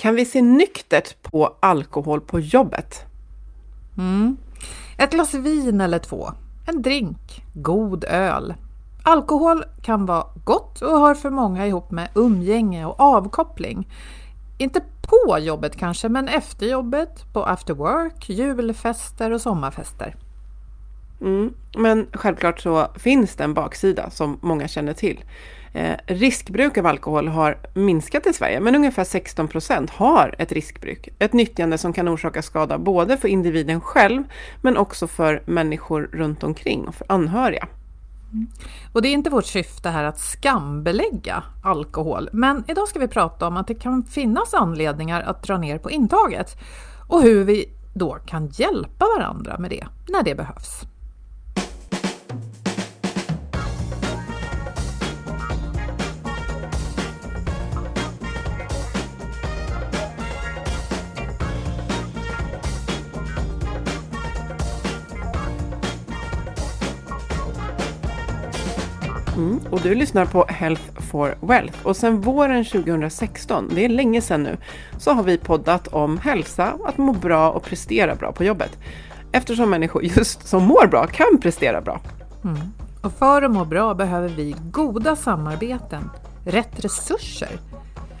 Kan vi se nyktert på alkohol på jobbet? Mm. Ett glas vin eller två, en drink, god öl. Alkohol kan vara gott och hör för många ihop med umgänge och avkoppling. Inte på jobbet kanske, men efter jobbet, på after work, julfester och sommarfester. Mm. Men självklart så finns det en baksida som många känner till. Eh, riskbruk av alkohol har minskat i Sverige, men ungefär 16 procent har ett riskbruk. Ett nyttjande som kan orsaka skada både för individen själv, men också för människor runt omkring och för anhöriga. Mm. Och det är inte vårt syfte här att skambelägga alkohol, men idag ska vi prata om att det kan finnas anledningar att dra ner på intaget och hur vi då kan hjälpa varandra med det när det behövs. Mm. Och du lyssnar på Health for Wealth och sedan våren 2016, det är länge sedan nu, så har vi poddat om hälsa, att må bra och prestera bra på jobbet. Eftersom människor just som mår bra kan prestera bra. Mm. Och för att må bra behöver vi goda samarbeten, rätt resurser.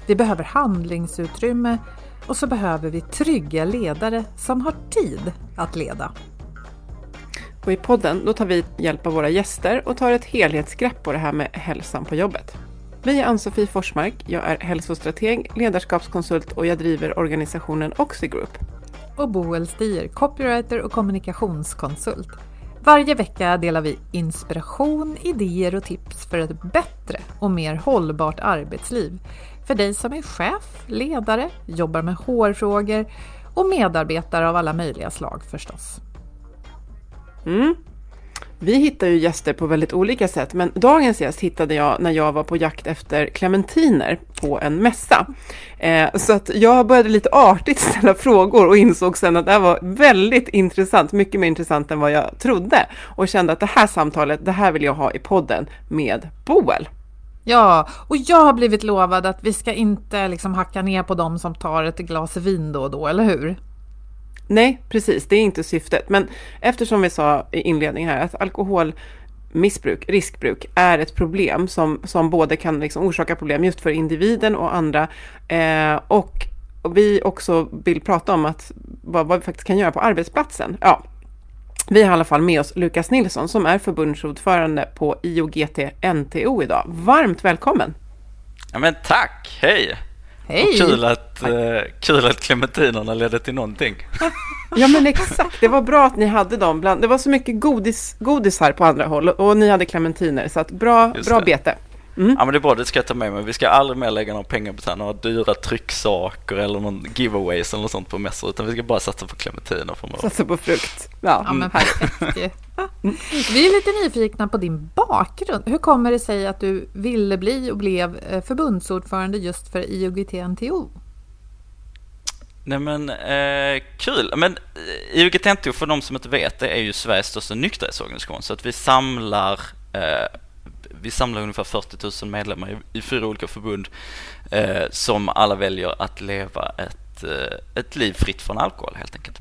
Vi behöver handlingsutrymme och så behöver vi trygga ledare som har tid att leda. Och i podden då tar vi hjälp av våra gäster och tar ett helhetsgrepp på det här med hälsan på jobbet. Vi är Ann-Sofie Forsmark, jag är hälsostrateg, ledarskapskonsult och jag driver organisationen Oxigroup. Och Boel Stier, copywriter och kommunikationskonsult. Varje vecka delar vi inspiration, idéer och tips för ett bättre och mer hållbart arbetsliv. För dig som är chef, ledare, jobbar med HR-frågor och medarbetare av alla möjliga slag förstås. Mm. Vi hittar ju gäster på väldigt olika sätt, men dagens gäst hittade jag när jag var på jakt efter clementiner på en mässa. Eh, så att jag började lite artigt ställa frågor och insåg sen att det här var väldigt intressant, mycket mer intressant än vad jag trodde. Och kände att det här samtalet, det här vill jag ha i podden med Boel. Ja, och jag har blivit lovad att vi ska inte liksom hacka ner på dem som tar ett glas vin då och då, eller hur? Nej, precis, det är inte syftet. Men eftersom vi sa i inledningen här att alkoholmissbruk, riskbruk, är ett problem som, som både kan liksom orsaka problem just för individen och andra. Eh, och, vi också vill prata om att, vad, vad vi faktiskt kan göra på arbetsplatsen. Ja, vi har i alla fall med oss Lukas Nilsson som är förbundsordförande på IOGT NTO idag. Varmt välkommen! Ja men tack, hej! Hej! Kul att, eh, kul att clementinerna ledde till någonting. Ja men exakt, det var bra att ni hade dem. Bland, det var så mycket godis, godis här på andra håll och ni hade clementiner, så att bra, Just bra det. bete. Ja men det är bra, det ska jag ta med mig. Vi ska aldrig mer lägga några pengar på så här, några dyra trycksaker eller någon giveaways eller något sånt på mässor utan vi ska bara satsa på clementiner framöver. Satsa på frukt. Ja, Ja, men perfekt ju. Vi är lite nyfikna på din bakgrund. Hur kommer det sig att du ville bli och blev eh, förbundsordförande just för IOGT-NTO? Nej men eh, kul. Men eh, IOGT-NTO för de som inte vet det är ju Sveriges största nykterhetsorganisation så att vi samlar eh, vi samlar ungefär 40 000 medlemmar i, i fyra olika förbund eh, som alla väljer att leva ett, eh, ett liv fritt från alkohol helt enkelt.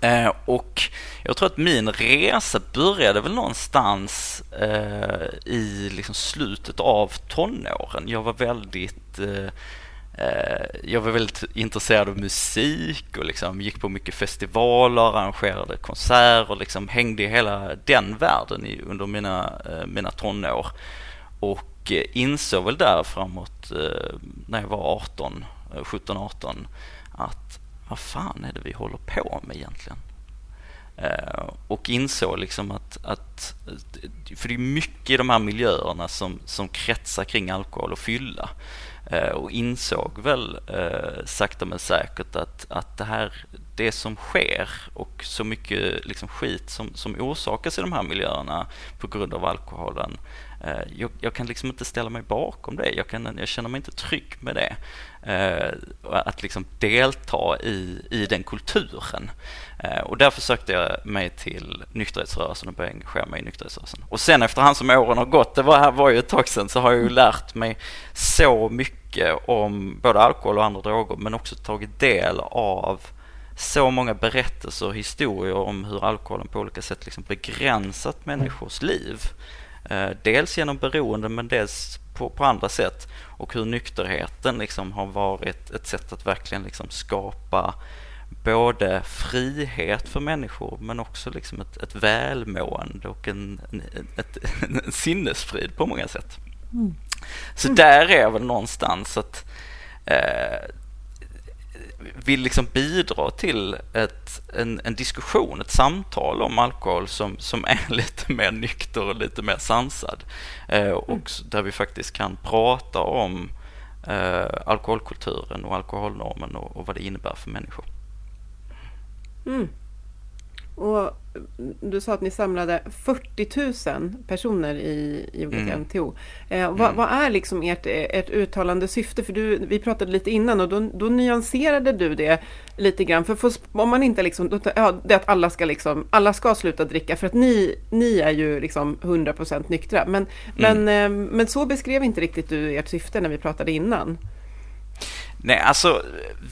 Eh, och jag tror att min resa började väl någonstans eh, i liksom slutet av tonåren. Jag var väldigt eh, eh, Eh, jag var väldigt intresserad av musik och liksom gick på mycket festivaler, arrangerade konserter och liksom hängde i hela den världen i, under mina, eh, mina tonår. Och eh, insåg väl där framåt när jag var 18, 17-18 att vad fan är det vi håller på med egentligen? Och insåg liksom att, att, för det är mycket i de här miljöerna som, som kretsar kring alkohol och fylla. Eh, och insåg väl eh, sakta men säkert att, att det här, det som sker och så mycket liksom skit som, som orsakas i de här miljöerna på grund av alkoholen. Eh, jag, jag kan liksom inte ställa mig bakom det. Jag, kan, jag känner mig inte trygg med det. Eh, att liksom delta i, i den kulturen. Eh, och därför sökte jag mig till nykterhetsrörelsen och började engagera mig i nykterhetsrörelsen. Och sen efterhand som åren har gått, det var, här var ju ett tag sedan, så har jag ju lärt mig så mycket om både alkohol och andra droger, men också tagit del av så många berättelser och historier om hur alkoholen på olika sätt liksom begränsat människors liv. Eh, dels genom beroende men dels på, på andra sätt och hur nykterheten liksom har varit ett sätt att verkligen liksom skapa både frihet för människor men också liksom ett, ett välmående och en, en, ett, en sinnesfrid på många sätt. Så där är väl någonstans att eh, vill liksom bidra till ett, en, en diskussion, ett samtal om alkohol som, som är lite mer nykter och lite mer sansad. Eh, och där vi faktiskt kan prata om eh, alkoholkulturen och alkoholnormen och, och vad det innebär för människor. Mm. Och du sa att ni samlade 40 000 personer i IOGT-NTO. Eh, vad, Mm. vad är liksom ert, ert uttalande syfte? För du, vi pratade lite innan och då, då nyanserade du det lite grann. För, för om man inte liksom, då- ja, det att alla ska liksom, alla ska sluta dricka för att ni, ni är ju liksom 100% nyktra. Men, men, eh, men så beskrev inte riktigt du ert syfte när vi pratade innan. Nej, alltså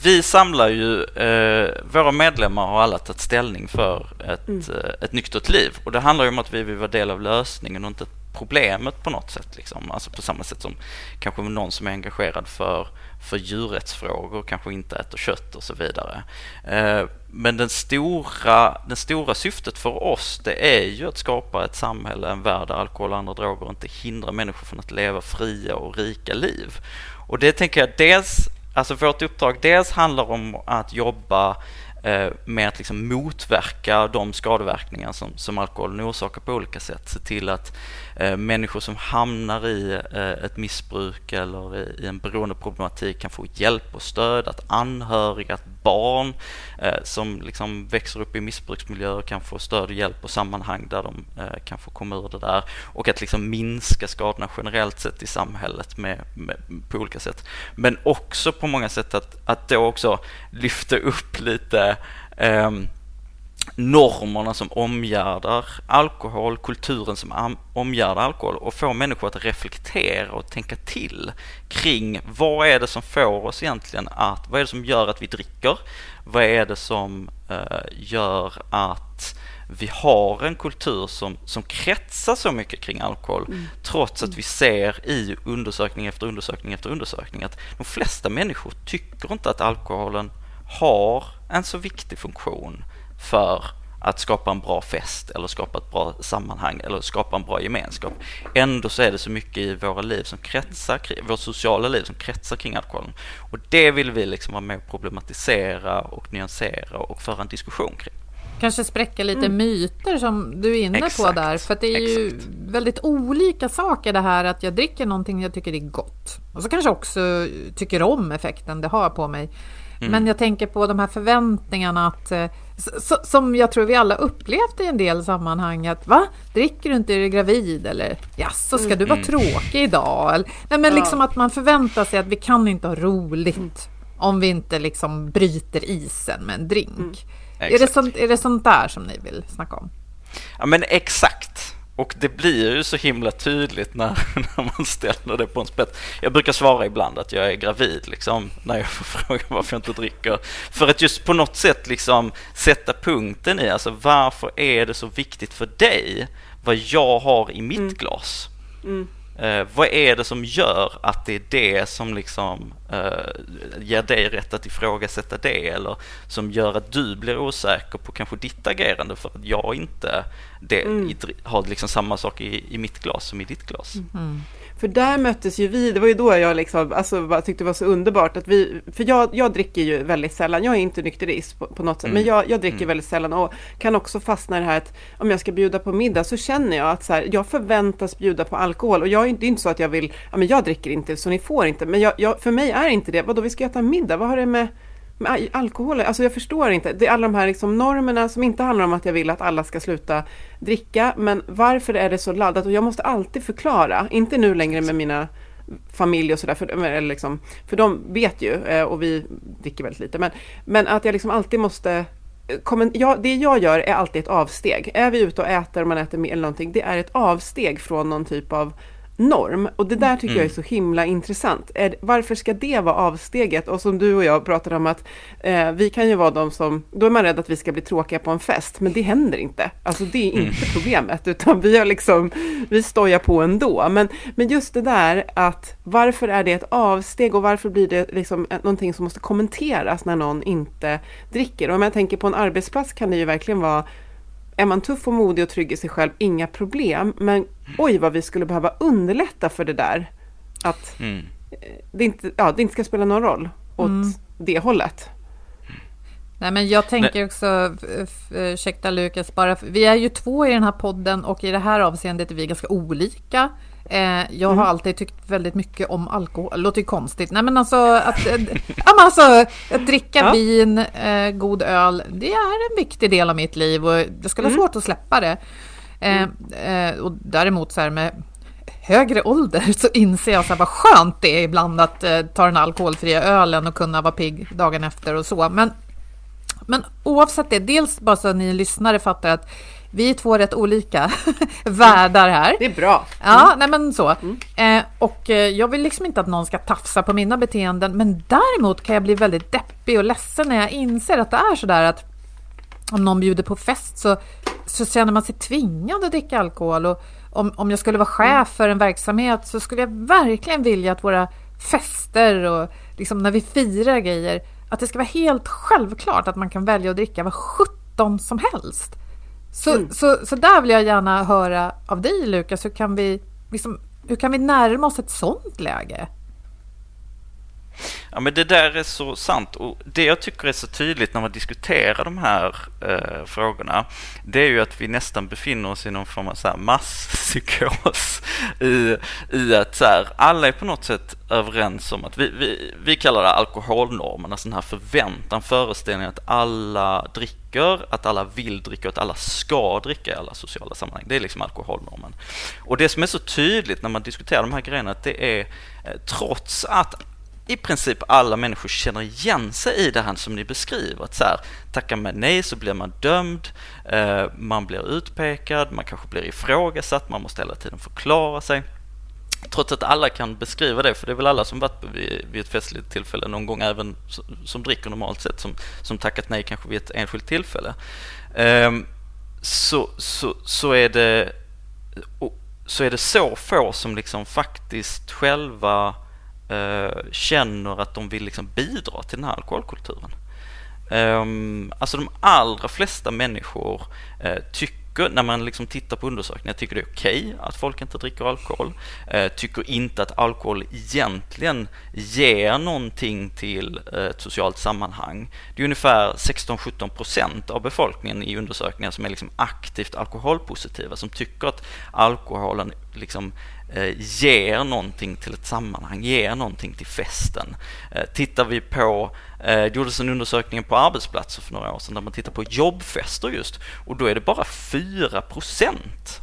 vi samlar ju, eh, våra medlemmar har alla tagit ställning för ett, eh, ett nyktert liv och det handlar ju om att vi vill vara del av lösningen och inte problemet på något sätt. Liksom. Alltså på samma sätt som kanske någon som är engagerad för, för djurrättsfrågor kanske inte äter kött och så vidare. Eh, men den stora, den stora syftet för oss det är ju att skapa ett samhälle, en värld där alkohol och andra droger inte hindrar människor från att leva fria och rika liv. Och det tänker jag dels, alltså vårt uppdrag dels handlar om att jobba eh, med att liksom motverka de skadeverkningar som, som alkoholen orsakar på olika sätt. Se till att Eh, människor som hamnar i eh, ett missbruk eller i, en beroendeproblematik kan få hjälp och stöd, att anhöriga, att barn eh, som liksom växer upp i missbruksmiljöer kan få stöd och hjälp och sammanhang där de kan få komma ur det där och att liksom minska skadorna generellt sett i samhället med, med, på olika sätt. Men också på många sätt att, att då också lyfta upp lite ehm, normerna som omgärdar alkohol, kulturen som omgärdar alkohol och få människor att reflektera och tänka till kring vad är det som får oss egentligen att, vad är det som gör att vi dricker? Vad är det som eh, gör att vi har en kultur som, som kretsar så mycket kring alkohol trots att vi ser i undersökning efter undersökning efter undersökning att de flesta människor tycker inte att alkoholen har en så viktig funktion för att skapa en bra fest eller skapa ett bra sammanhang eller skapa en bra gemenskap. Ändå så är det så mycket i våra liv som kretsar kring, vårt sociala liv som kretsar kring alkoholen. Och det vill vi liksom vara med och problematisera och nyansera och föra en diskussion kring. Kanske spräcka lite mm. myter som du är inne Exakt. på där. För det är Exakt. ju väldigt olika saker det här att jag dricker någonting jag tycker är gott. Och så kanske också tycker om effekten det har på mig. Mm. Men jag tänker på de här förväntningarna att, eh, som jag tror vi alla upplevt i en del sammanhang. Att, va? Dricker du inte? Är du gravid? Eller jaså, ska du vara mm. tråkig idag? Eller, nej, men liksom att man förväntar sig att vi kan inte ha roligt mm. om vi inte liksom bryter isen med en drink. Mm. Är, det sånt, är det sånt där som ni vill snacka om? Ja, men exakt. Och det blir ju så himla tydligt när, när man ställer det på en spets. Jag brukar svara ibland att jag är gravid liksom, när jag får fråga varför jag inte dricker. För att just på något sätt liksom sätta punkten i, alltså varför är det så viktigt för dig vad jag har i mitt mm. glas? Mm. Eh, vad är det som gör att det är det som liksom eh, ger dig rätt att ifrågasätta det eller som gör att du blir osäker på kanske ditt agerande för att jag inte det, mm. har liksom samma sak i, i mitt glas som i ditt glas. Mm. För där möttes ju vi, det var ju då jag liksom, alltså, tyckte det var så underbart att vi, för jag, jag dricker ju väldigt sällan, jag är inte nykterist på, på något sätt, mm. men jag, jag dricker mm. väldigt sällan och kan också fastna i det här att om jag ska bjuda på middag så känner jag att så här, jag förväntas bjuda på alkohol och jag, det är inte så att jag vill, ja men jag dricker inte så ni får inte, men jag, jag, för mig är inte det, vadå vi ska äta middag, vad har det med men alkohol, alltså jag förstår inte. Det är alla de här liksom normerna som inte handlar om att jag vill att alla ska sluta dricka. Men varför är det så laddat? Och jag måste alltid förklara, inte nu längre med mina familj och sådär, för, liksom, för de vet ju eh, och vi dricker väldigt lite. Men, men att jag liksom alltid måste eh, ja, det jag gör är alltid ett avsteg. Är vi ute och äter och man äter mer eller någonting, det är ett avsteg från någon typ av norm. Och det där tycker mm. jag är så himla intressant. Är, varför ska det vara avsteget? Och som du och jag pratade om att eh, vi kan ju vara de som, då är man rädd att vi ska bli tråkiga på en fest, men det händer inte. Alltså det är inte mm. problemet, utan vi har liksom, vi stojar på ändå. Men, men just det där att varför är det ett avsteg och varför blir det liksom någonting som måste kommenteras när någon inte dricker? Och om jag tänker på en arbetsplats kan det ju verkligen vara är man tuff och modig och trygg i sig själv, inga problem. Men oj vad vi skulle behöva underlätta för det där. Att mm. det, inte, ja, det inte ska spela någon roll åt mm. det hållet. Nej, men jag tänker också, ursäkta Lukas, bara, vi är ju två i den här podden och i det här avseendet är vi ganska olika. Eh, jag mm. har alltid tyckt väldigt mycket om alkohol. Det låter ju konstigt. Nej, men alltså att, eh, alltså, att dricka ja. vin, eh, god öl, det är en viktig del av mitt liv och det skulle vara mm. svårt att släppa det. Eh, mm. Eh, och däremot så här med högre ålder så inser jag så här vad skönt det är ibland att eh, ta den alkoholfria ölen och kunna vara pigg dagen efter och så. Men, men oavsett det, dels bara så att ni lyssnare fattar att vi är två rätt olika världar här. Det är bra. Mm. Ja, nej men så. Mm. Eh, och eh, jag vill liksom inte att någon ska tafsa på mina beteenden, men däremot kan jag bli väldigt deppig och ledsen när jag inser att det är så där att om någon bjuder på fest så, så känner man sig tvingad att dricka alkohol. Och om, om jag skulle vara chef mm. för en verksamhet så skulle jag verkligen vilja att våra fester och liksom när vi firar grejer, att det ska vara helt självklart att man kan välja att dricka vad sjutton som helst. Så, mm. så, så där vill jag gärna höra av dig Lukas, hur kan vi, liksom, hur kan vi närma oss ett sånt läge? Ja men det där är så sant och det jag tycker är så tydligt när man diskuterar de här eh, frågorna det är ju att vi nästan befinner oss i någon form av så här masspsykos i, i att så här, alla är på något sätt överens om att vi, vi, vi kallar det alkoholnormen, alltså den här förväntan, föreställningen att alla dricker, att alla vill dricka och att alla ska dricka i alla sociala sammanhang. Det är liksom alkoholnormen. Och det som är så tydligt när man diskuterar de här grejerna att det är eh, trots att i princip alla människor känner igen sig i det här som ni beskriver. Att så här, tackar man nej så blir man dömd, eh, man blir utpekad, man kanske blir ifrågasatt, man måste hela tiden förklara sig. Trots att alla kan beskriva det, för det är väl alla som varit vid, ett festligt tillfälle någon gång, även som, dricker normalt sett, som, som tackat nej kanske vid ett enskilt tillfälle. Ehm, så, så, så är det så är det så få som liksom faktiskt själva Eh, Eh, känner att de vill liksom bidra till den här alkoholkulturen. Ehm, alltså de allra flesta människor eh, tycker, när man liksom tittar på undersökningar, tycker det är okej okay att folk inte dricker alkohol. Eh, tycker inte att alkohol egentligen ger någonting till ett socialt sammanhang. Det är ungefär 16-17 procent av befolkningen i undersökningar som är liksom aktivt alkoholpositiva, som tycker att alkoholen liksom Eh, ger någonting till ett sammanhang, ger någonting till festen. Eh, tittar vi på, eh, det gjordes en undersökning på arbetsplatser för några år sedan där man tittar på jobbfester just och då är det bara 4%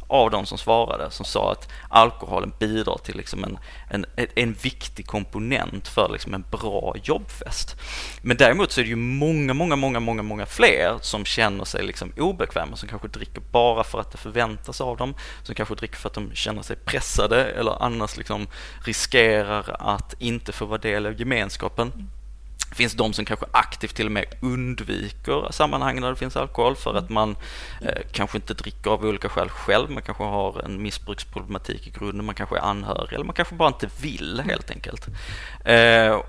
av de som svarade som sa att alkoholen bidrar till liksom en, en, en viktig komponent för liksom en bra jobbfest. Men däremot så är det ju många, många, många, många, många fler som känner sig liksom obekväma, som kanske dricker bara för att det förväntas av dem, som kanske dricker för att de känner sig pressade eller annars liksom riskerar att inte få vara del av gemenskapen. Det finns de som kanske aktivt till och med undviker sammanhang där det finns alkohol för att man eh, kanske inte dricker av olika skäl själv. Man kanske har en missbruksproblematik i grunden, man kanske är anhörig eller man kanske bara inte vill helt enkelt. Eh,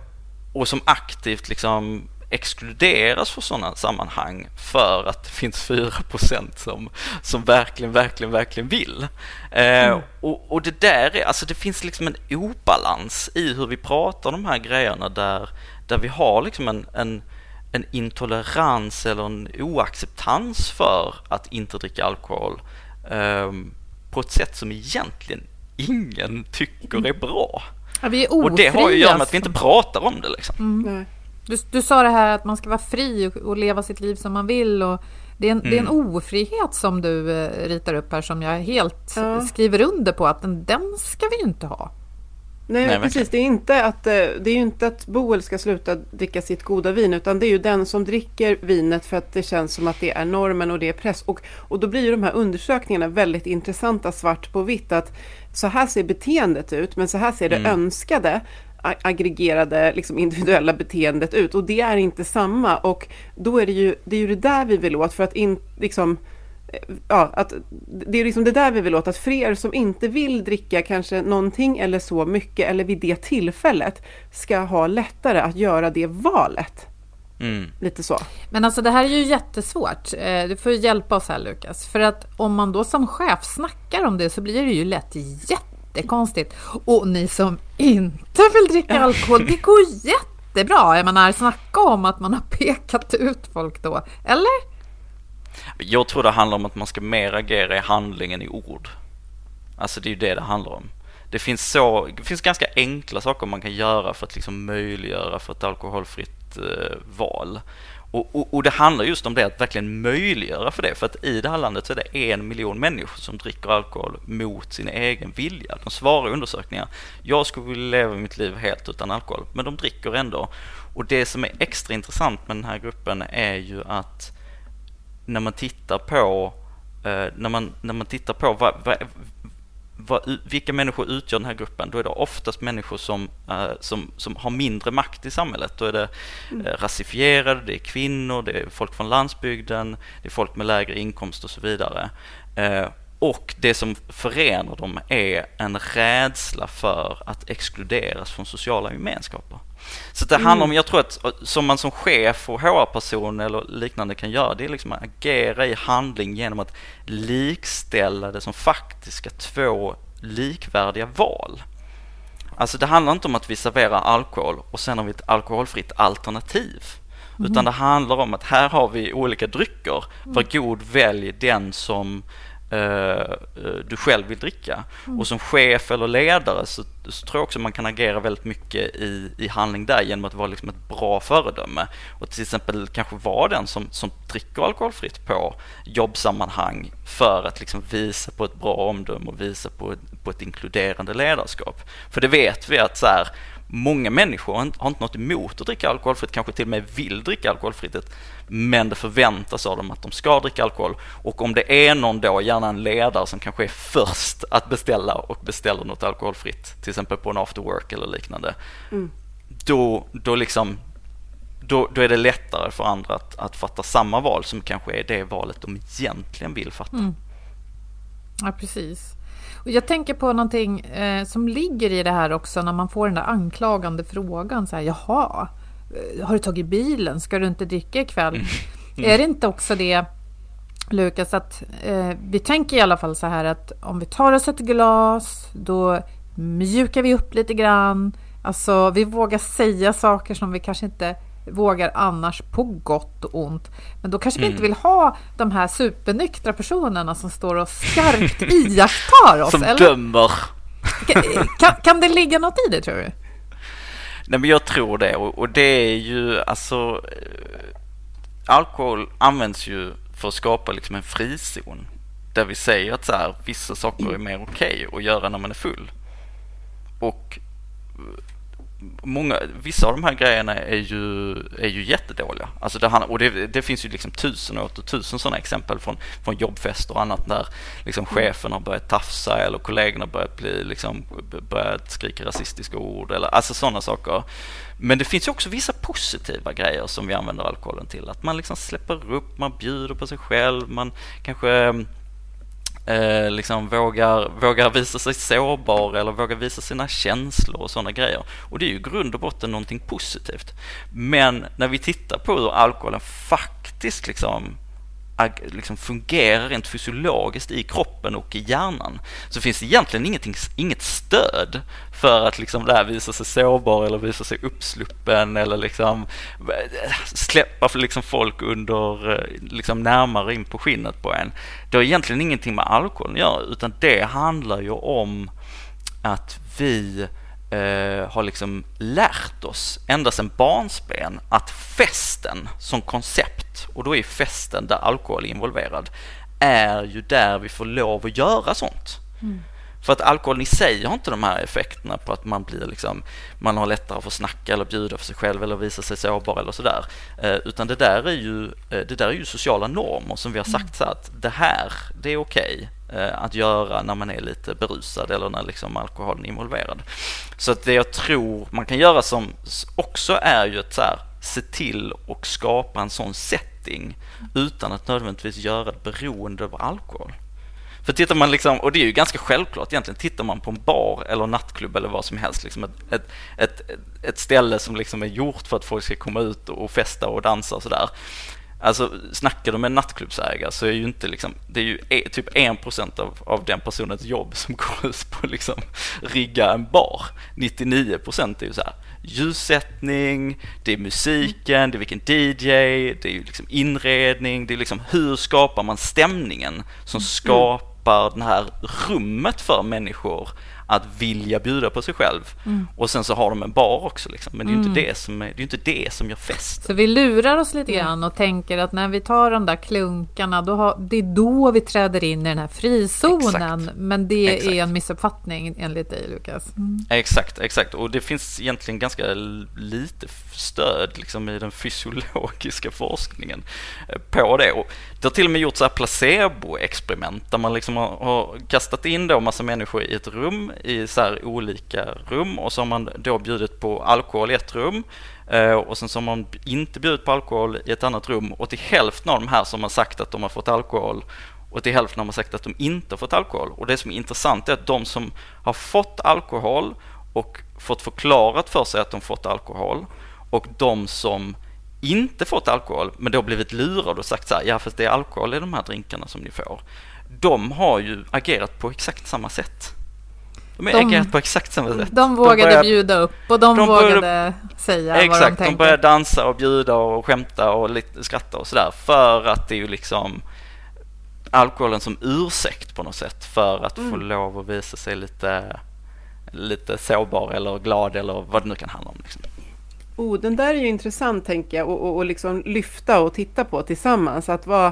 och som aktivt liksom exkluderas från sådana sammanhang för att det finns 4 som, som verkligen, verkligen, verkligen vill. Eh, mm. och, och det där är, alltså det finns liksom en obalans i hur vi pratar om de här grejerna där där vi har liksom en, en, en intolerans eller en oacceptans för att inte dricka alkohol um, på ett sätt som egentligen ingen tycker är bra. Ja, vi är ofria, och det har ju att göra med att vi inte pratar om det. Liksom. Mm. Du, du sa det här att man ska vara fri och, och leva sitt liv som man vill. Och det, är en, mm. det är en mm. ofrihet som du eh, ritar upp här som jag helt ja. skriver under på att den, den ska vi inte ha. Nej, Nej precis. Det är, inte att, eh, det är ju inte att Boel ska sluta dricka sitt goda vin utan det är ju den som dricker vinet för att det känns som att det är normen och det är press. Och, och då blir ju de här undersökningarna väldigt intressanta svart på vitt att så här ser beteendet ut men så här ser det mm. önskade aggregerade liksom individuella beteendet ut och det är inte samma och då är det ju det, är ju det där vi vill åt för att in, liksom ja, att det är liksom det där vi vill åt, att för er som inte vill dricka kanske någonting eller så mycket eller vid det tillfället ska ha lättare att göra det valet. Mm. Lite så. Men alltså det här är ju jättesvårt. Eh, du får hjälpa oss här Lukas. För att om man då som chef snackar om det så blir det ju lätt jättekonstigt. Och ni som inte vill dricka alkohol, det går jättebra. Jag menar, snacka om att man har pekat ut folk då. Eller? Jag tror det handlar om att man ska mer agera i handling än i ord. Alltså det är ju det det handlar om. Det finns, så, det finns ganska enkla saker man kan göra för att liksom möjliggöra för ett alkoholfritt eh, val. Och, och, och, det handlar just om det, att verkligen möjliggöra för det. För att i det här landet så är det en miljon människor som dricker alkohol mot sin egen vilja. De svarar i undersökningar, jag skulle vilja leva mitt liv helt utan alkohol, men de dricker ändå. Och det som är extra intressant med den här gruppen är ju att när man tittar på eh, när, man, när man tittar på vad, vad, vad, vilka människor utgör den här gruppen, då är det oftast människor som, uh, som, som har mindre makt i samhället. Då är det uh, rasifierade, det är kvinnor, det är folk från landsbygden, det är folk med lägre inkomst och så vidare. Uh, och det som förenar dem är en rädsla för att exkluderas från sociala gemenskaper. Så det handlar om, mm. jag tror att som man som chef och HR-person eller liknande kan göra, det är liksom att agera i handling genom att likställa det som faktiska två likvärdiga val. Alltså det handlar inte om att vi serverar alkohol och sen har vi ett alkoholfritt alternativ. Mm. Utan det handlar om att här har vi olika drycker. Var mm. god välj den som du själv vill dricka. Mm. Och som chef eller ledare så, så, tror jag också man kan agera väldigt mycket i, i handling där genom att vara liksom ett bra föredöme. Och till exempel kanske vara den som, som dricker alkoholfritt på jobbsammanhang för att liksom visa på ett bra omdöme och visa på ett, på ett inkluderande ledarskap. För det vet vi att så här, Många människor har inte något emot att dricka alkoholfritt, kanske till och med vill dricka alkoholfritt, men det förväntas av dem att de ska dricka alkohol. Och om det är någon då, gärna en ledare som kanske är först att beställa och beställer något alkoholfritt, till exempel på en after work eller liknande, mm. då, då, liksom, då, då är det lättare för andra att, att fatta samma val som kanske är det valet de egentligen vill fatta. Mm. Ja, precis. Och jag tänker på någonting eh, som ligger i det här också när man får den där anklagande frågan. Så här, Jaha, eh, har du tagit bilen? Ska du inte dricka ikväll? Mm. Är det inte också det, Lukas, att eh, vi tänker i alla fall så här att om vi tar oss ett glas, då mjukar vi upp lite grann. Alltså, vi vågar säga saker som vi kanske inte vågar annars på gott och ont. Men då kanske vi inte Mm. vill ha de här supernyktra personerna som står och skarpt iakttar oss. Som eller? dömer. Kan, kan det ligga något i det tror du? Nej men jag tror det och, och det är ju alltså eh, Alkohol används ju för att skapa liksom en frizon där vi säger att så här, vissa saker är mer okej att göra när man är full. Och många, vissa av de här grejerna är ju, är ju jättedåliga. Alltså det, och det, det finns ju liksom tusen och åter tusen sådana exempel från, från jobbfester och annat där liksom chefen har börjat tafsa eller kollegorna börjat bli liksom, börjat skrika rasistiska ord eller alltså sådana saker. Men det finns ju också vissa positiva grejer som vi använder alkoholen till. Att man liksom släpper upp, man bjuder på sig själv, man kanske eh, liksom vågar, vågar visa sig sårbar eller vågar visa sina känslor och sådana grejer. Och det är ju i grund och botten någonting positivt. Men när vi tittar på hur alkoholen faktiskt liksom liksom fungerar rent fysiologiskt i kroppen och i hjärnan så finns det egentligen ingenting, inget stöd för att liksom där visa sig sårbar eller visa sig uppsluppen eller liksom eh, släppa för liksom folk under, eh, liksom närmare in på skinnet på en. Det har egentligen ingenting med alkoholen att göra utan det handlar ju om att vi eh, har liksom lärt oss ända sedan barnsben att festen som koncept, och då är festen där alkohol är involverad, är ju där vi får lov att göra sånt. Mm. För att alkoholen i sig har inte de här effekterna på att man blir liksom, man har lättare att få snacka eller bjuda för sig själv eller visa sig sårbar eller sådär. Eh, utan det där, är ju, eh, det där är ju sociala normer som vi har sagt så att det här, det är okej eh, att göra när man är lite berusad eller när liksom alkoholen är involverad. Så att det jag tror man kan göra som också är ju att så här, se till och skapa en sån setting utan att nödvändigtvis göra det beroende av alkohol. För tittar man liksom, och det är ju ganska självklart egentligen, tittar man på en bar eller nattklubb eller vad som helst, liksom ett, ett, ett, ett ställe som liksom är gjort för att folk ska komma ut och festa och dansa och sådär. Alltså snackar du med en nattklubbsägare så är ju inte liksom, det är ju e- typ 1% av, av den personens jobb som går ut på liksom rigga en bar. 99% är ju så här ljussättning, det är musiken, det är vilken DJ, det är ju liksom inredning, det är liksom hur skapar man stämningen som skapar det här rummet för människor att vilja bjuda på sig själv. Och sen så har de en bar också liksom. Men det är ju inte det som, är, det är inte det som gör fest. Så vi lurar oss lite grann och tänker att när vi tar de där klunkarna, då har, det är då vi träder in i den här frizonen. Exakt. Men det Exakt. är en missuppfattning enligt dig, Lukas. Mm. Exakt, exakt. Och det finns egentligen ganska lite stöd liksom, i den fysiologiska forskningen eh, på det. Och det har till och med gjorts placebo-experiment där man liksom har, har kastat in då massa människor i ett rum, i så här olika rum och så har man då bjudit på alkohol i ett rum eh, och sen så har man inte bjudit på alkohol i ett annat rum och till hälften av de här som har sagt att de har fått alkohol och till hälften har man sagt att de inte har fått alkohol. Och det som är intressant är att de som har fått alkohol och fått förklarat för sig att de fått alkohol och de som inte fått alkohol men då blivit lurade och sagt så här, ja fast det är alkohol i de här drinkarna som ni får. De har ju agerat på exakt samma sätt. De De- agerat på exakt samma sätt. De vågade börjar- bjuda upp och de, de vågade började- säga vad de Exakt, de, tänkte. börjar dansa och bjuda och skämta och lite skratta och sådär för att det är ju liksom alkoholen som ursäkt på något sätt för att Mm. få lov att visa sig lite, lite sårbar eller glad eller vad det nu kan handla om. Liksom. Oh, den där är ju intressant tänker jag och, och, och liksom lyfta och titta på tillsammans. Att vad,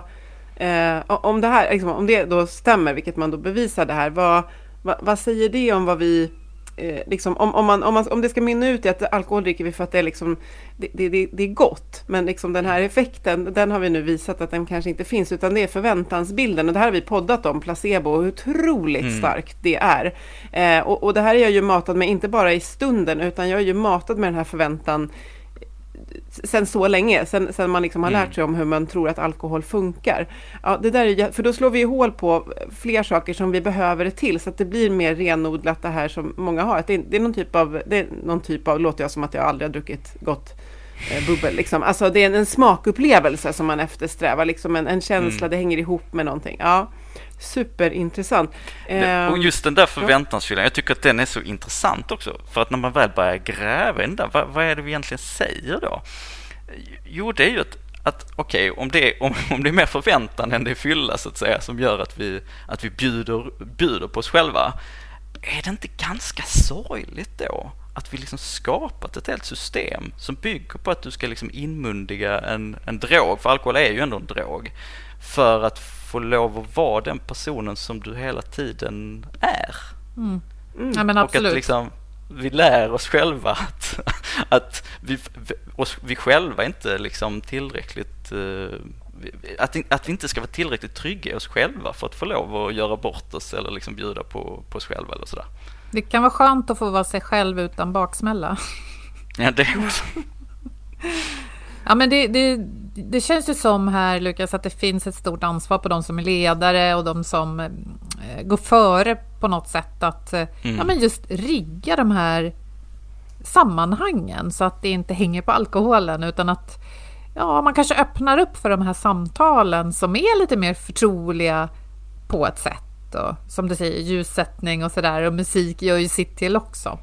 eh, om, det här, liksom, om det då stämmer, vilket man då bevisar det här, vad, vad, vad säger det om vad vi eh, liksom, om, om, man, om, man, om det ska mynna ut i att alkohol dricker vi för att det är, liksom, det, det, det, det är gott, men liksom den här effekten, den har vi nu visat att den kanske inte finns, utan det är förväntansbilden. Och det här har vi poddat om, placebo, och hur otroligt Mm. starkt det är. Eh, och, och det här är jag ju matad med, inte bara i stunden, utan jag är ju matad med den här förväntan sen så länge, sen, sen man liksom har Mm. lärt sig om hur man tror att alkohol funkar. Ja, det där är, för då slår vi hål på fler saker som vi behöver det till, så att det blir mer renodlat det här som många har. Att det, är, det är någon typ av, det är någon typ av, låter jag som att jag aldrig har druckit gott eh, bubbel. Liksom. Alltså det är en, smakupplevelse som man eftersträvar, liksom en, en känsla, mm. det hänger ihop med någonting. Ja, superintressant. Och ehm, just den där förväntansfyllan, jag tycker att den är så intressant också. För att när man väl börjar gräva i den där, vad, vad är det vi egentligen säger då? Jo, det är ju att att okej, okay, om, det, om, om det är mer förväntan än det är fylla så att säga som gör att vi, att vi bjuder, bjuder på oss själva, är det inte ganska sorgligt då att vi liksom skapat ett helt system som bygger på att du ska liksom inmundiga en, en drog, för alkohol är ju ändå en drog, för att få lov att vara den personen som du hela tiden är. Mm. Mm. Ja, men absolut. Och att liksom, vi lär oss själva att, att vi, oss, vi själva inte liksom tillräckligt uh, att, att vi inte ska vara tillräckligt trygga i oss själva för att få lov att göra bort oss eller liksom bjuda på, på oss själva eller sådär. Det kan vara skönt att få vara sig själv utan baksmälla. Ja, det också. ja, men det, det, det känns ju som här, Lukas, att det finns ett stort ansvar på de som är ledare och de som eh, går före på något sätt att eh, mm. ja, men just rigga de här sammanhangen så att det inte hänger på alkoholen utan att ja, man kanske öppnar upp för de här samtalen som är lite mer förtroliga på ett sätt. Och, som du säger, ljussättning och sådär och musik gör ju sitt till också.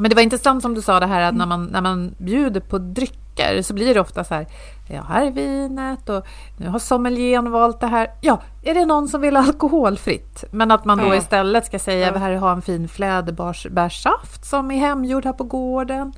Men det var intressant som du sa det här att när man, när man bjuder på drycker så blir det ofta så här, ja här är vinet och nu har sommelieren valt det här. Ja, är det någon som vill alkoholfritt? Men att man då istället ska säga, ja. här har en fin fläderbärssaft som är hemgjord här på gården.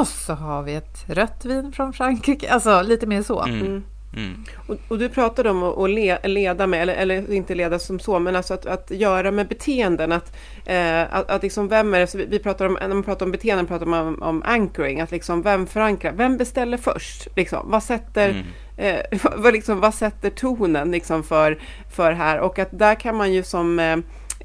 Och så har vi ett rött vin från Frankrike. Alltså lite mer så. Mm. Mm. Och, och, du pratade om att le, leda med, eller, eller, inte leda som så, men alltså att, att göra med beteenden. Att, eh, att, att liksom vem är det, vi, vi pratar om, när man pratar om beteenden pratar man om, om anchoring, att liksom vem förankrar, vem beställer först? Liksom, vad sätter mm. Eh, vad, liksom, vad sätter tonen liksom för, för här? Och att där kan man ju som eh,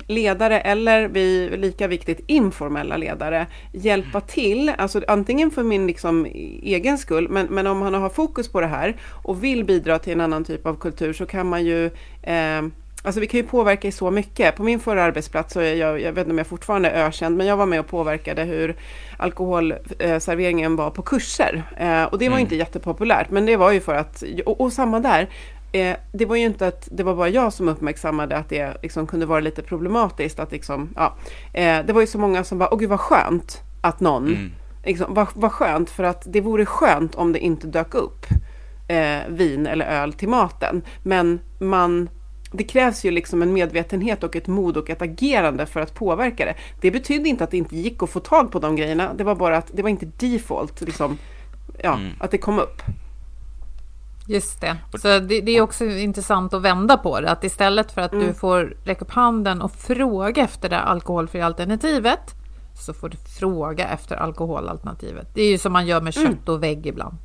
ledare eller vi, lika viktigt, informella ledare hjälpa till, alltså antingen för min liksom egen skull, men, men om man har fokus på det här och vill bidra till en annan typ av kultur så kan man ju eh, Alltså vi kan ju påverka i så mycket. På min förra arbetsplats, så är jag, jag vet inte om jag fortfarande är ökänd, men jag var med och påverkade hur alkoholserveringen var på kurser. Eh, och det var mm. inte jättepopulärt, men det var ju för att, och, och samma där, eh, det var ju inte att det var bara jag som uppmärksammade att det liksom kunde vara lite problematiskt. Att liksom, ja, eh, det var ju så många som bara, åh gud vad skönt att någon, mm. liksom, vad, vad skönt för att det vore skönt om det inte dök upp eh, vin eller öl till maten. Men man det krävs ju liksom en medvetenhet och ett mod och ett agerande för att påverka det. Det betydde inte att det inte gick att få tag på de grejerna. Det var bara att det var inte default, liksom, ja, mm. att det kom upp. Just det. Så det, det, är också intressant att vända på det. Att istället för att mm. du får räcka upp handen och fråga efter det alkoholfria alternativet så får du fråga efter alkoholalternativet. Det är ju som man gör med mm. kött och vägg ibland.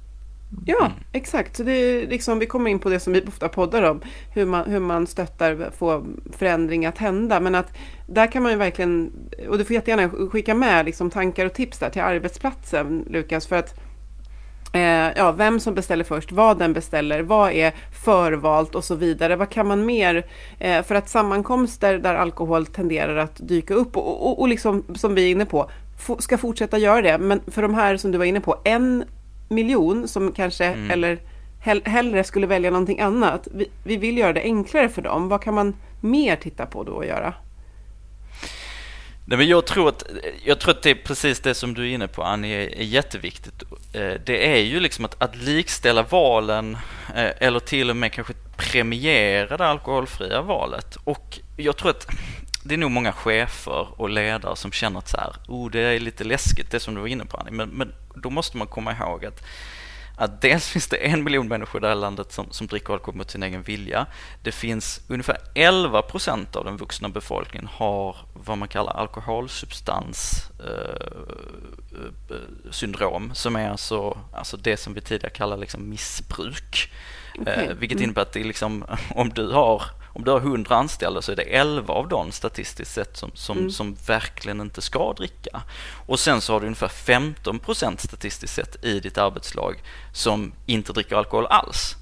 Ja, exakt. Så det är liksom, vi kommer in på det som vi ofta poddar om, hur man, hur man stöttar, få förändring att hända. Men att där kan man ju verkligen, och du får jättegärna skicka med liksom tankar och tips där till arbetsplatsen, Lukas, för att ja, vem som beställer först, vad den beställer, vad är förvalt och så vidare. Vad kan man mer? Eh, för att sammankomster där alkohol tenderar att dyka upp och, och, och liksom, som vi är inne på, ska fortsätta göra det. Men för de här som du var inne på, en miljon som kanske, mm. eller hell, hellre skulle välja någonting annat. Vi, vi vill göra det enklare för dem. Vad kan man mer titta på då och göra? Nej, men jag, tror att, jag tror att det är precis det som du är inne på, Annie, är, är jätteviktigt. Eh, det är ju liksom att, att likställa valen eh, eller till och med kanske premiera det alkoholfria valet. Och jag tror att det är nog många chefer och ledare som känner att så här, oh, det är lite läskigt, det som du var inne på Annie. Men, men då måste man komma ihåg att att dels finns det en miljon människor i det här landet som, som dricker alkohol mot sin egen vilja. Det finns ungefär 11 procent av den vuxna befolkningen har vad man kallar alkoholsubstanssyndrom, eh, som är alltså, alltså det som vi tidigare kallade liksom missbruk. Okay. Eh, vilket mm. innebär att det är liksom, om du har om du har 100 anställda så är det 11 av dem statistiskt sett som, som, mm. som verkligen inte ska dricka. Och sen så har du ungefär 15 procent statistiskt sett i ditt arbetslag som inte dricker alkohol alls.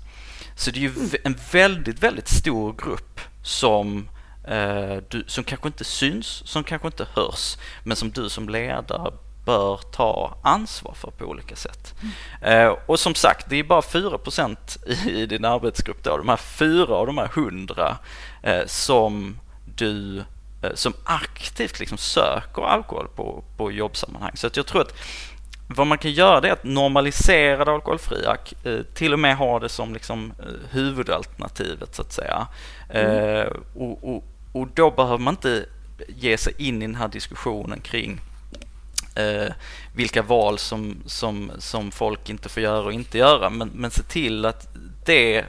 Så det är ju mm. en väldigt, väldigt stor grupp som, eh, du, som kanske inte syns, som kanske inte hörs, men som du som ledare bör ta ansvar för på olika sätt. Mm. och som sagt, det är bara 4 i, i din arbetsgrupp då, de här fyra av de här hundra eh, som du eh, som aktivt liksom söker alkohol på, på jobbsammanhang. Så att jag tror att vad man kan göra det är att normalisera det alkoholfria, eh, till och med ha det som liksom eh, huvudalternativet så att säga. Mm. Och, och, och, då behöver man inte ge sig in i den här diskussionen kring eh, vilka val som, som, som folk inte får göra och inte göra, men, men se till att det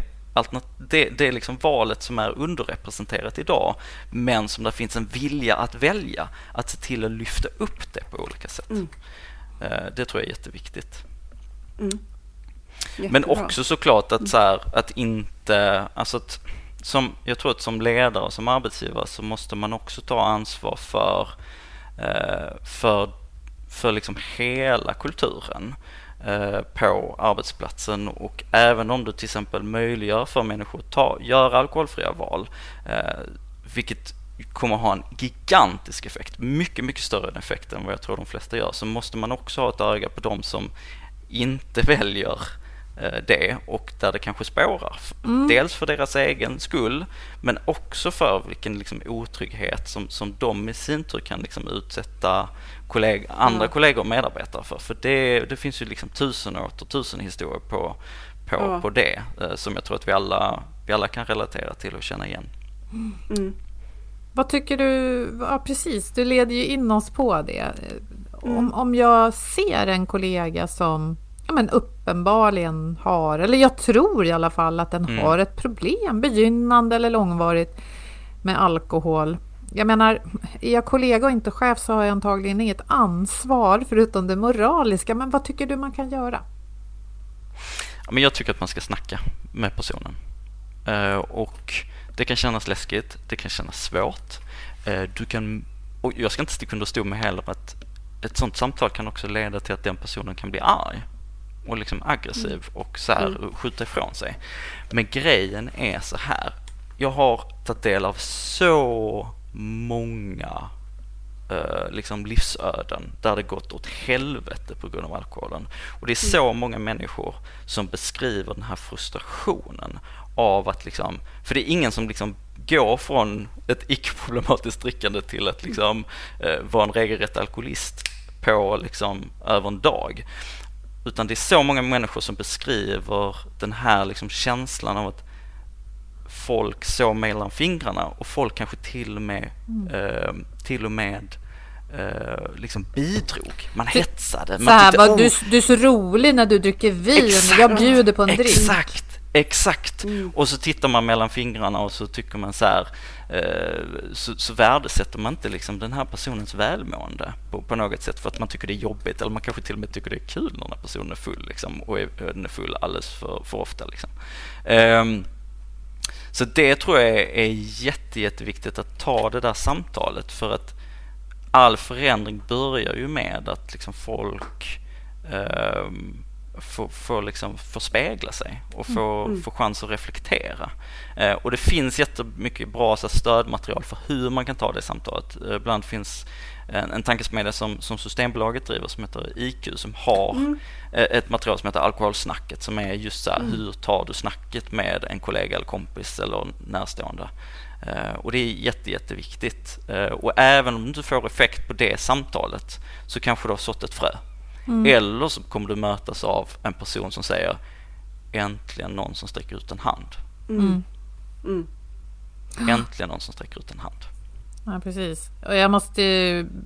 det, det är liksom valet som är underrepresenterat idag, men som det finns en vilja att välja, att se till att lyfta upp det på olika sätt. Mm. Eh, det tror jag är jätteviktigt. Mm. Men också såklart att, så här, att inte, alltså att, som, jag tror att som ledare och som arbetsgivare så måste man också ta ansvar för, eh, för, för liksom hela kulturen. Eh, på arbetsplatsen och även om du till exempel möjliggör för människor att ta, göra alkoholfria val, eh, vilket kommer ha en gigantisk effekt, mycket, mycket större effekt än vad jag tror de flesta gör, så måste man också ha ett öga på de som inte väljer Eh, det och där det kanske spårar. Mm. Dels för deras egen skull men också för vilken liksom otrygghet som, som de i sin tur kan liksom utsätta kolleg andra mm. kollegor och medarbetare för. För det, det finns ju liksom tusen och åter tusen historier på, på, mm. på det eh, som jag tror att vi alla, vi alla kan relatera till och känna igen. Mm. Vad tycker du, ja precis, du leder ju in oss på det. Om, mm. om jag ser en kollega som ja, men uppenbarligen har, eller jag tror i alla fall att den mm. har ett problem, begynnande eller långvarigt, med alkohol. Jag menar, är jag kollega och inte chef så har jag antagligen inget ansvar förutom det moraliska. Men vad tycker du man kan göra? Ja, men jag tycker att man ska snacka med personen. Uh, och det kan kännas läskigt, det kan kännas svårt. Uh, du kan, och jag ska inte sticka under stol med heller att ett sånt samtal kan också leda till att den personen kan bli arg och liksom aggressiv mm. och så här mm. skjuta ifrån sig. Men grejen är så här. Jag har tagit del av så många eh, liksom livsöden där det gått åt helvete på grund av alkoholen. Och det är så mm. många människor som beskriver den här frustrationen av att liksom, för det är ingen som liksom går från ett icke-problematiskt drickande till att liksom eh, vara en regelrätt alkoholist på liksom över en dag. Utan det är så många människor som beskriver den här liksom känslan av att folk såg mellan fingrarna och folk kanske till och med, mm. eh, till och med eh, liksom bidrog. Man hetsade. Man här, tyckte, oh. du, du är så rolig när du dricker vin, exakt, jag bjuder på en drink. Exakt, exakt. Mm. Och så tittar man mellan fingrarna och så tycker man så här, Eh, så, så värdesätter man inte liksom den här personens välmående på, på, något sätt för att man tycker det är jobbigt eller man kanske till och med tycker det är kul när den här personen är full liksom, och är, den är full alldeles för, för ofta. Liksom. Um, så det tror jag är jätte, jätteviktigt att ta det där samtalet för att all förändring börjar ju med att liksom folk um, får, får, liksom, får spegla sig och få, mm. få chans att reflektera. Eh, och det finns jättemycket bra så stödmaterial för hur man kan ta det samtalet. Eh, ibland finns en, en tankesmedja som, som Systembolaget driver som heter IQ som har mm. eh, ett material som heter Alkoholsnacket som är just så här, mm. hur tar du snacket med en kollega eller kompis eller närstående. Uh, och det är jätte, jätteviktigt. Uh, och även om du inte får effekt på det samtalet så kanske du har sått ett frö. Mm. Eller så kommer du mötas av en person som säger äntligen någon som sträcker ut en hand. Mm. Mm. Äntligen någon som sträcker ut en hand. Ja, precis. Och jag måste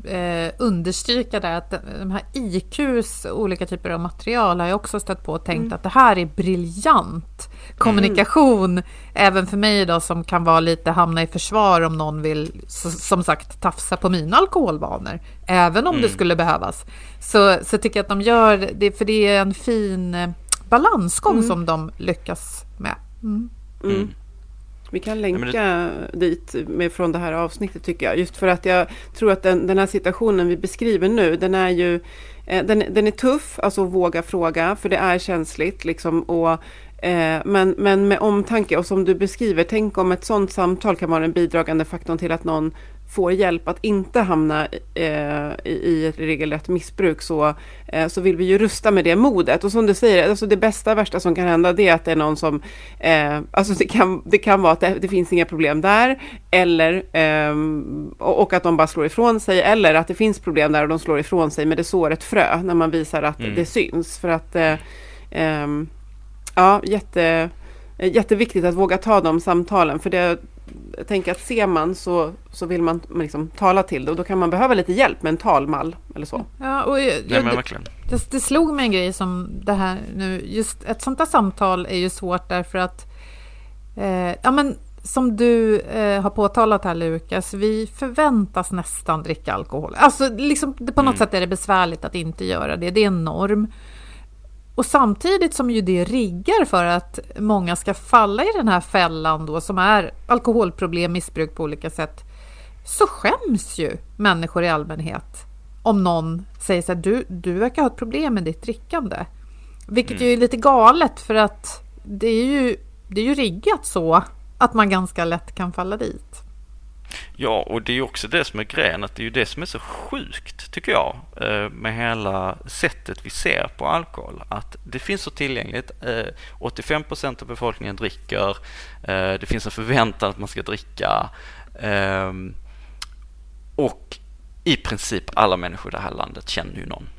eh, understryka det att de här IQs olika typer av material har jag också stött på och tänkt mm. att det här är briljant kommunikation. Mm. Även för mig då som kan vara lite hamna i försvar om någon vill som sagt tafsa på mina alkoholvanor. Även om mm. det skulle behövas. Så, så tycker jag att de gör det, för det är en fin eh, balansgång mm. som de lyckas med. Vi kan länka det... dit med, från det här avsnittet tycker jag. Just för att jag tror att den, den här situationen vi beskriver nu, den är ju eh, den, den är tuff, alltså att våga fråga, för det är känsligt. Liksom, och, eh, men, men med omtanke, och som du beskriver, tänk om ett sådant samtal kan vara den bidragande faktorn till att någon får hjälp att inte hamna eh, i ett regelrätt missbruk så, eh, så vill vi ju rusta med det modet. Och som du säger, alltså det bästa värsta som kan hända det är att det är någon som, eh, alltså det kan, det kan vara att det, det finns inga problem där, eller, ehm, och, att de bara slår ifrån sig, eller att det finns problem där och de slår ifrån sig, men det sår ett frö när man visar att mm. det syns. För att, eh, ehm, ja, jätte jätteviktigt att våga ta de samtalen. För det, tänker att ser man så, så vill man liksom tala till det och då kan man behöva lite hjälp med en talmall eller så. Ja, och jag, jag, det, det, slog mig en grej som det här nu, just ett sånt där samtal är ju svårt därför att eh, ja men som du eh, har påtalat här Lukas, vi förväntas nästan dricka alkohol. Alltså liksom, det, på något mm. sätt är det besvärligt att inte göra det, det är en norm. Och samtidigt som ju det riggar för att många ska falla i den här fällan då som är alkoholproblem, missbruk på olika sätt, så skäms ju människor i allmänhet om någon säger så här, du, du verkar ha ett problem med ditt drickande. Vilket mm. ju är lite galet för att det är ju, det är ju riggat så att man ganska lätt kan falla dit. Ja, och det är också det som är grejen, att det är ju det som är så sjukt, tycker jag, eh, med hela sättet vi ser på alkohol. Att det finns så tillgängligt. 85 eh, procent av befolkningen dricker. Eh, det finns en förväntan att man ska dricka. Och i princip alla människor i det här landet känner ju någon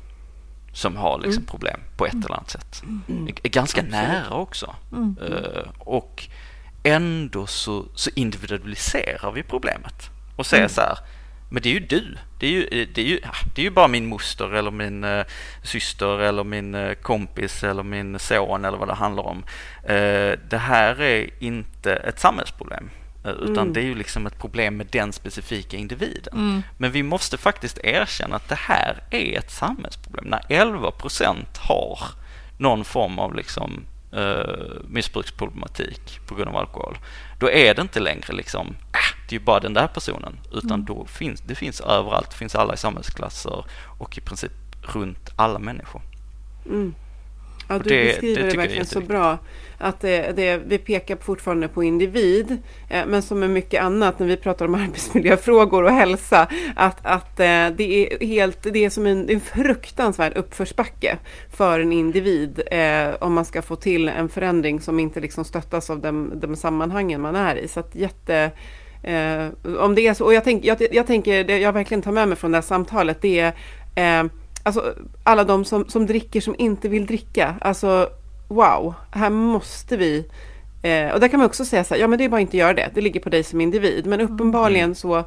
som har liksom mm. problem på ett eller annat sätt. Mm. Ganska nära också. Mm. Och ändå så, så individualiserar vi problemet och säger mm. så här, men det är ju du. Det är ju, det är ju, det är ju bara min moster eller min uh, syster eller min uh, kompis eller min son eller vad det handlar om. Uh, det här är inte ett samhällsproblem. Utan mm. det är ju liksom ett problem med den specifika individen. Mm. Men vi måste faktiskt erkänna att det här är ett samhällsproblem. När 11 procent har någon form av liksom uh, missbruksproblematik på grund av alkohol, då är det inte längre liksom, äh, det är ju bara den där personen, utan mm. då finns det finns överallt, det finns alla i samhällsklasser och i princip runt alla människor. Mm. Ja, du det, beskriver det, det verkligen så bra. Att det, det, vi pekar fortfarande på individ, eh, men som med mycket annat när vi pratar om arbetsmiljöfrågor och hälsa, att, att eh, det är helt, det är som en, en fruktansvärd uppförsbacke för en individ eh, om man ska få till en förändring som inte liksom stöttas av de, de sammanhangen man är i. Så att jätte Eh, om det är så, och jag, tänk, jag, jag tänker, det jag verkligen tar med mig från det här samtalet, det är eh, alltså, alla de som, som dricker som inte vill dricka. Alltså, wow, här måste vi... Eh, och där kan man också säga så här, ja men det är bara inte göra det, det ligger på dig som individ. Men uppenbarligen mm. så,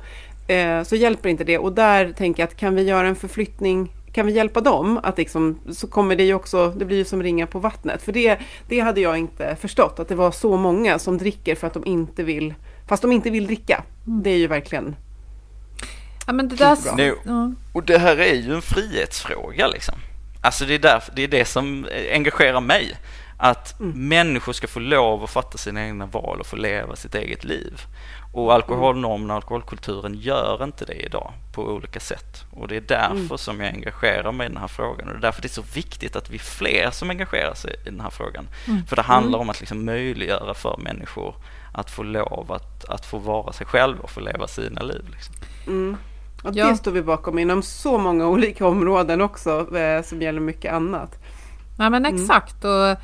eh, så hjälper inte det. Och där tänker jag att kan vi göra en förflyttning kan vi hjälpa dem att liksom, så kommer det ju också, det blir ju som ringa på vattnet. För det, det hade jag inte förstått, att det var så många som dricker för att de inte vill, fast de inte vill dricka. Mm. Det är ju verkligen Ja, men det där... Nej, och det här är ju en frihetsfråga liksom. Alltså det är, där, det är det som engagerar mig. Att mm. människor ska få lov att fatta sina egna val och få leva sitt eget liv. Och alkoholnormen och alkoholkulturen gör inte det idag på olika sätt. Och det är därför mm. som jag engagerar mig i den här frågan. Och det är därför det är så viktigt att vi är fler som engagerar sig i den här frågan. Mm. För det handlar mm. om att liksom möjliggöra för människor att få lov att, att få vara sig själva och få leva sina liv. Liksom. Och ja. det står vi bakom inom så många olika områden också eh, som gäller mycket annat. Ja men mm. exakt. Mm. Och,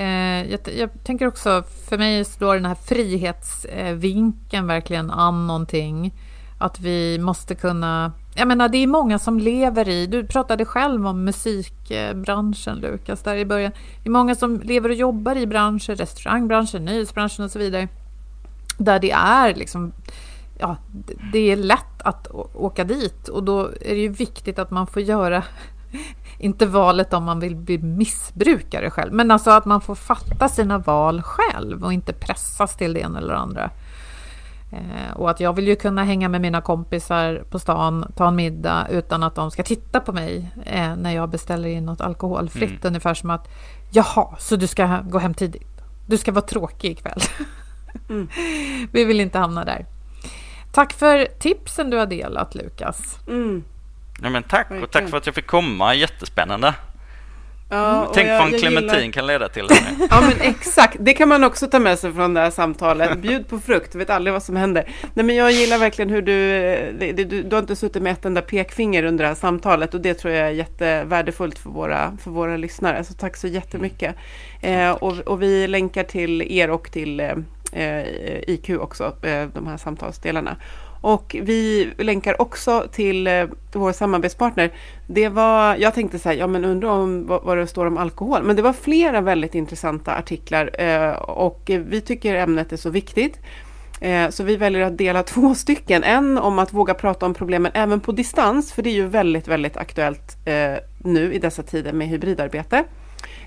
eh, jag, jag, tänker också, för mig slår den här frihetsvinkeln verkligen an någonting. Att vi måste kunna... Jag menar, det är många som lever i... Du pratade själv om musikbranschen, Lukas, där i början. Det är många som lever och jobbar i branscher, restaurangbranschen, nyhetsbranschen och så vidare. Där det är liksom ja, det är lätt att åka dit och då är det ju viktigt att man får göra inte valet om man vill bli missbrukare själv, men alltså att man får fatta sina val själv och inte pressas till det ena eller andra. Eh, och att jag vill ju kunna hänga med mina kompisar på stan, ta en middag utan att de ska titta på mig eh, när jag beställer in något alkoholfritt. Mm. Ungefär som att jaha, så du ska gå hem tidigt? Du ska vara tråkig ikväll. Mm. Vi vill inte hamna där. Tack för tipsen du har delat Lukas. Mm. Ja, men tack och tack för att jag fick komma, jättespännande. Ja, Tänk jag- vad en clementin gillar- kan leda till. Ja men exakt, det kan man också ta med sig från det här samtalet. Bjud på frukt, vet aldrig vad som händer. Nej men jag gillar verkligen hur du, du, du har inte suttit med ett enda pekfinger under det här samtalet och det tror jag är jättevärdefullt för våra, för våra lyssnare. Så tack så jättemycket. Eh, och, och vi länkar till er och till eh, Eh, IQ också, eh, de här samtalsdelarna. Och vi länkar också till eh, vår samarbetspartner. Det var, jag tänkte så här, ja men undrar om vad, vad det står om alkohol. Men det var flera väldigt intressanta artiklar eh, och vi tycker ämnet är så viktigt. Eh, så vi väljer att dela två stycken. En om att våga prata om problemen även på distans, för det är ju väldigt, väldigt aktuellt eh, nu i dessa tider med hybridarbete.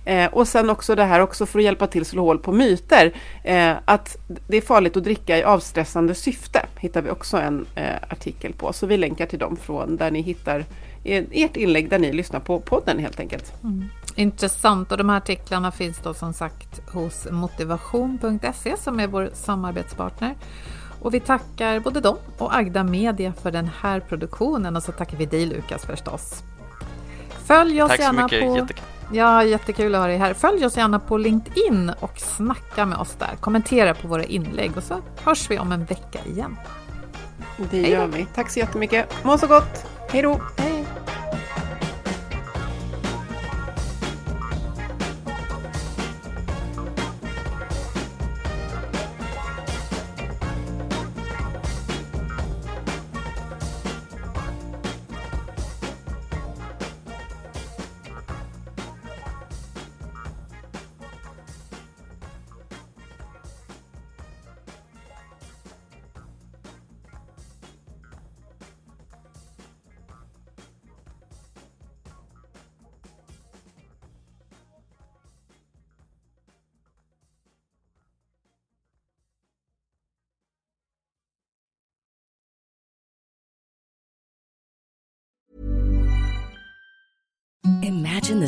Eh, och sen också det här också för att hjälpa till slå hål på myter. Eh, att det är farligt att dricka i avstressande syfte hittar vi också en eh, artikel på. Så vi länkar till dem från där ni hittar eh, ert inlägg där ni lyssnar på podden helt enkelt. Intressant och de här artiklarna finns då som sagt hos motivation.se som är vår samarbetspartner. Och vi tackar både dem och Agda Media för den här produktionen och så tackar vi dig Lukas förstås. Följ oss Tack så gärna mycket, på... jättekul. Ja, jättekul att ha dig här. Följ oss gärna på LinkedIn och snacka med oss där. Kommentera på våra inlägg och så hörs vi om en vecka igen. Det gör vi. Tack så jättemycket. Må så gott. Hej då!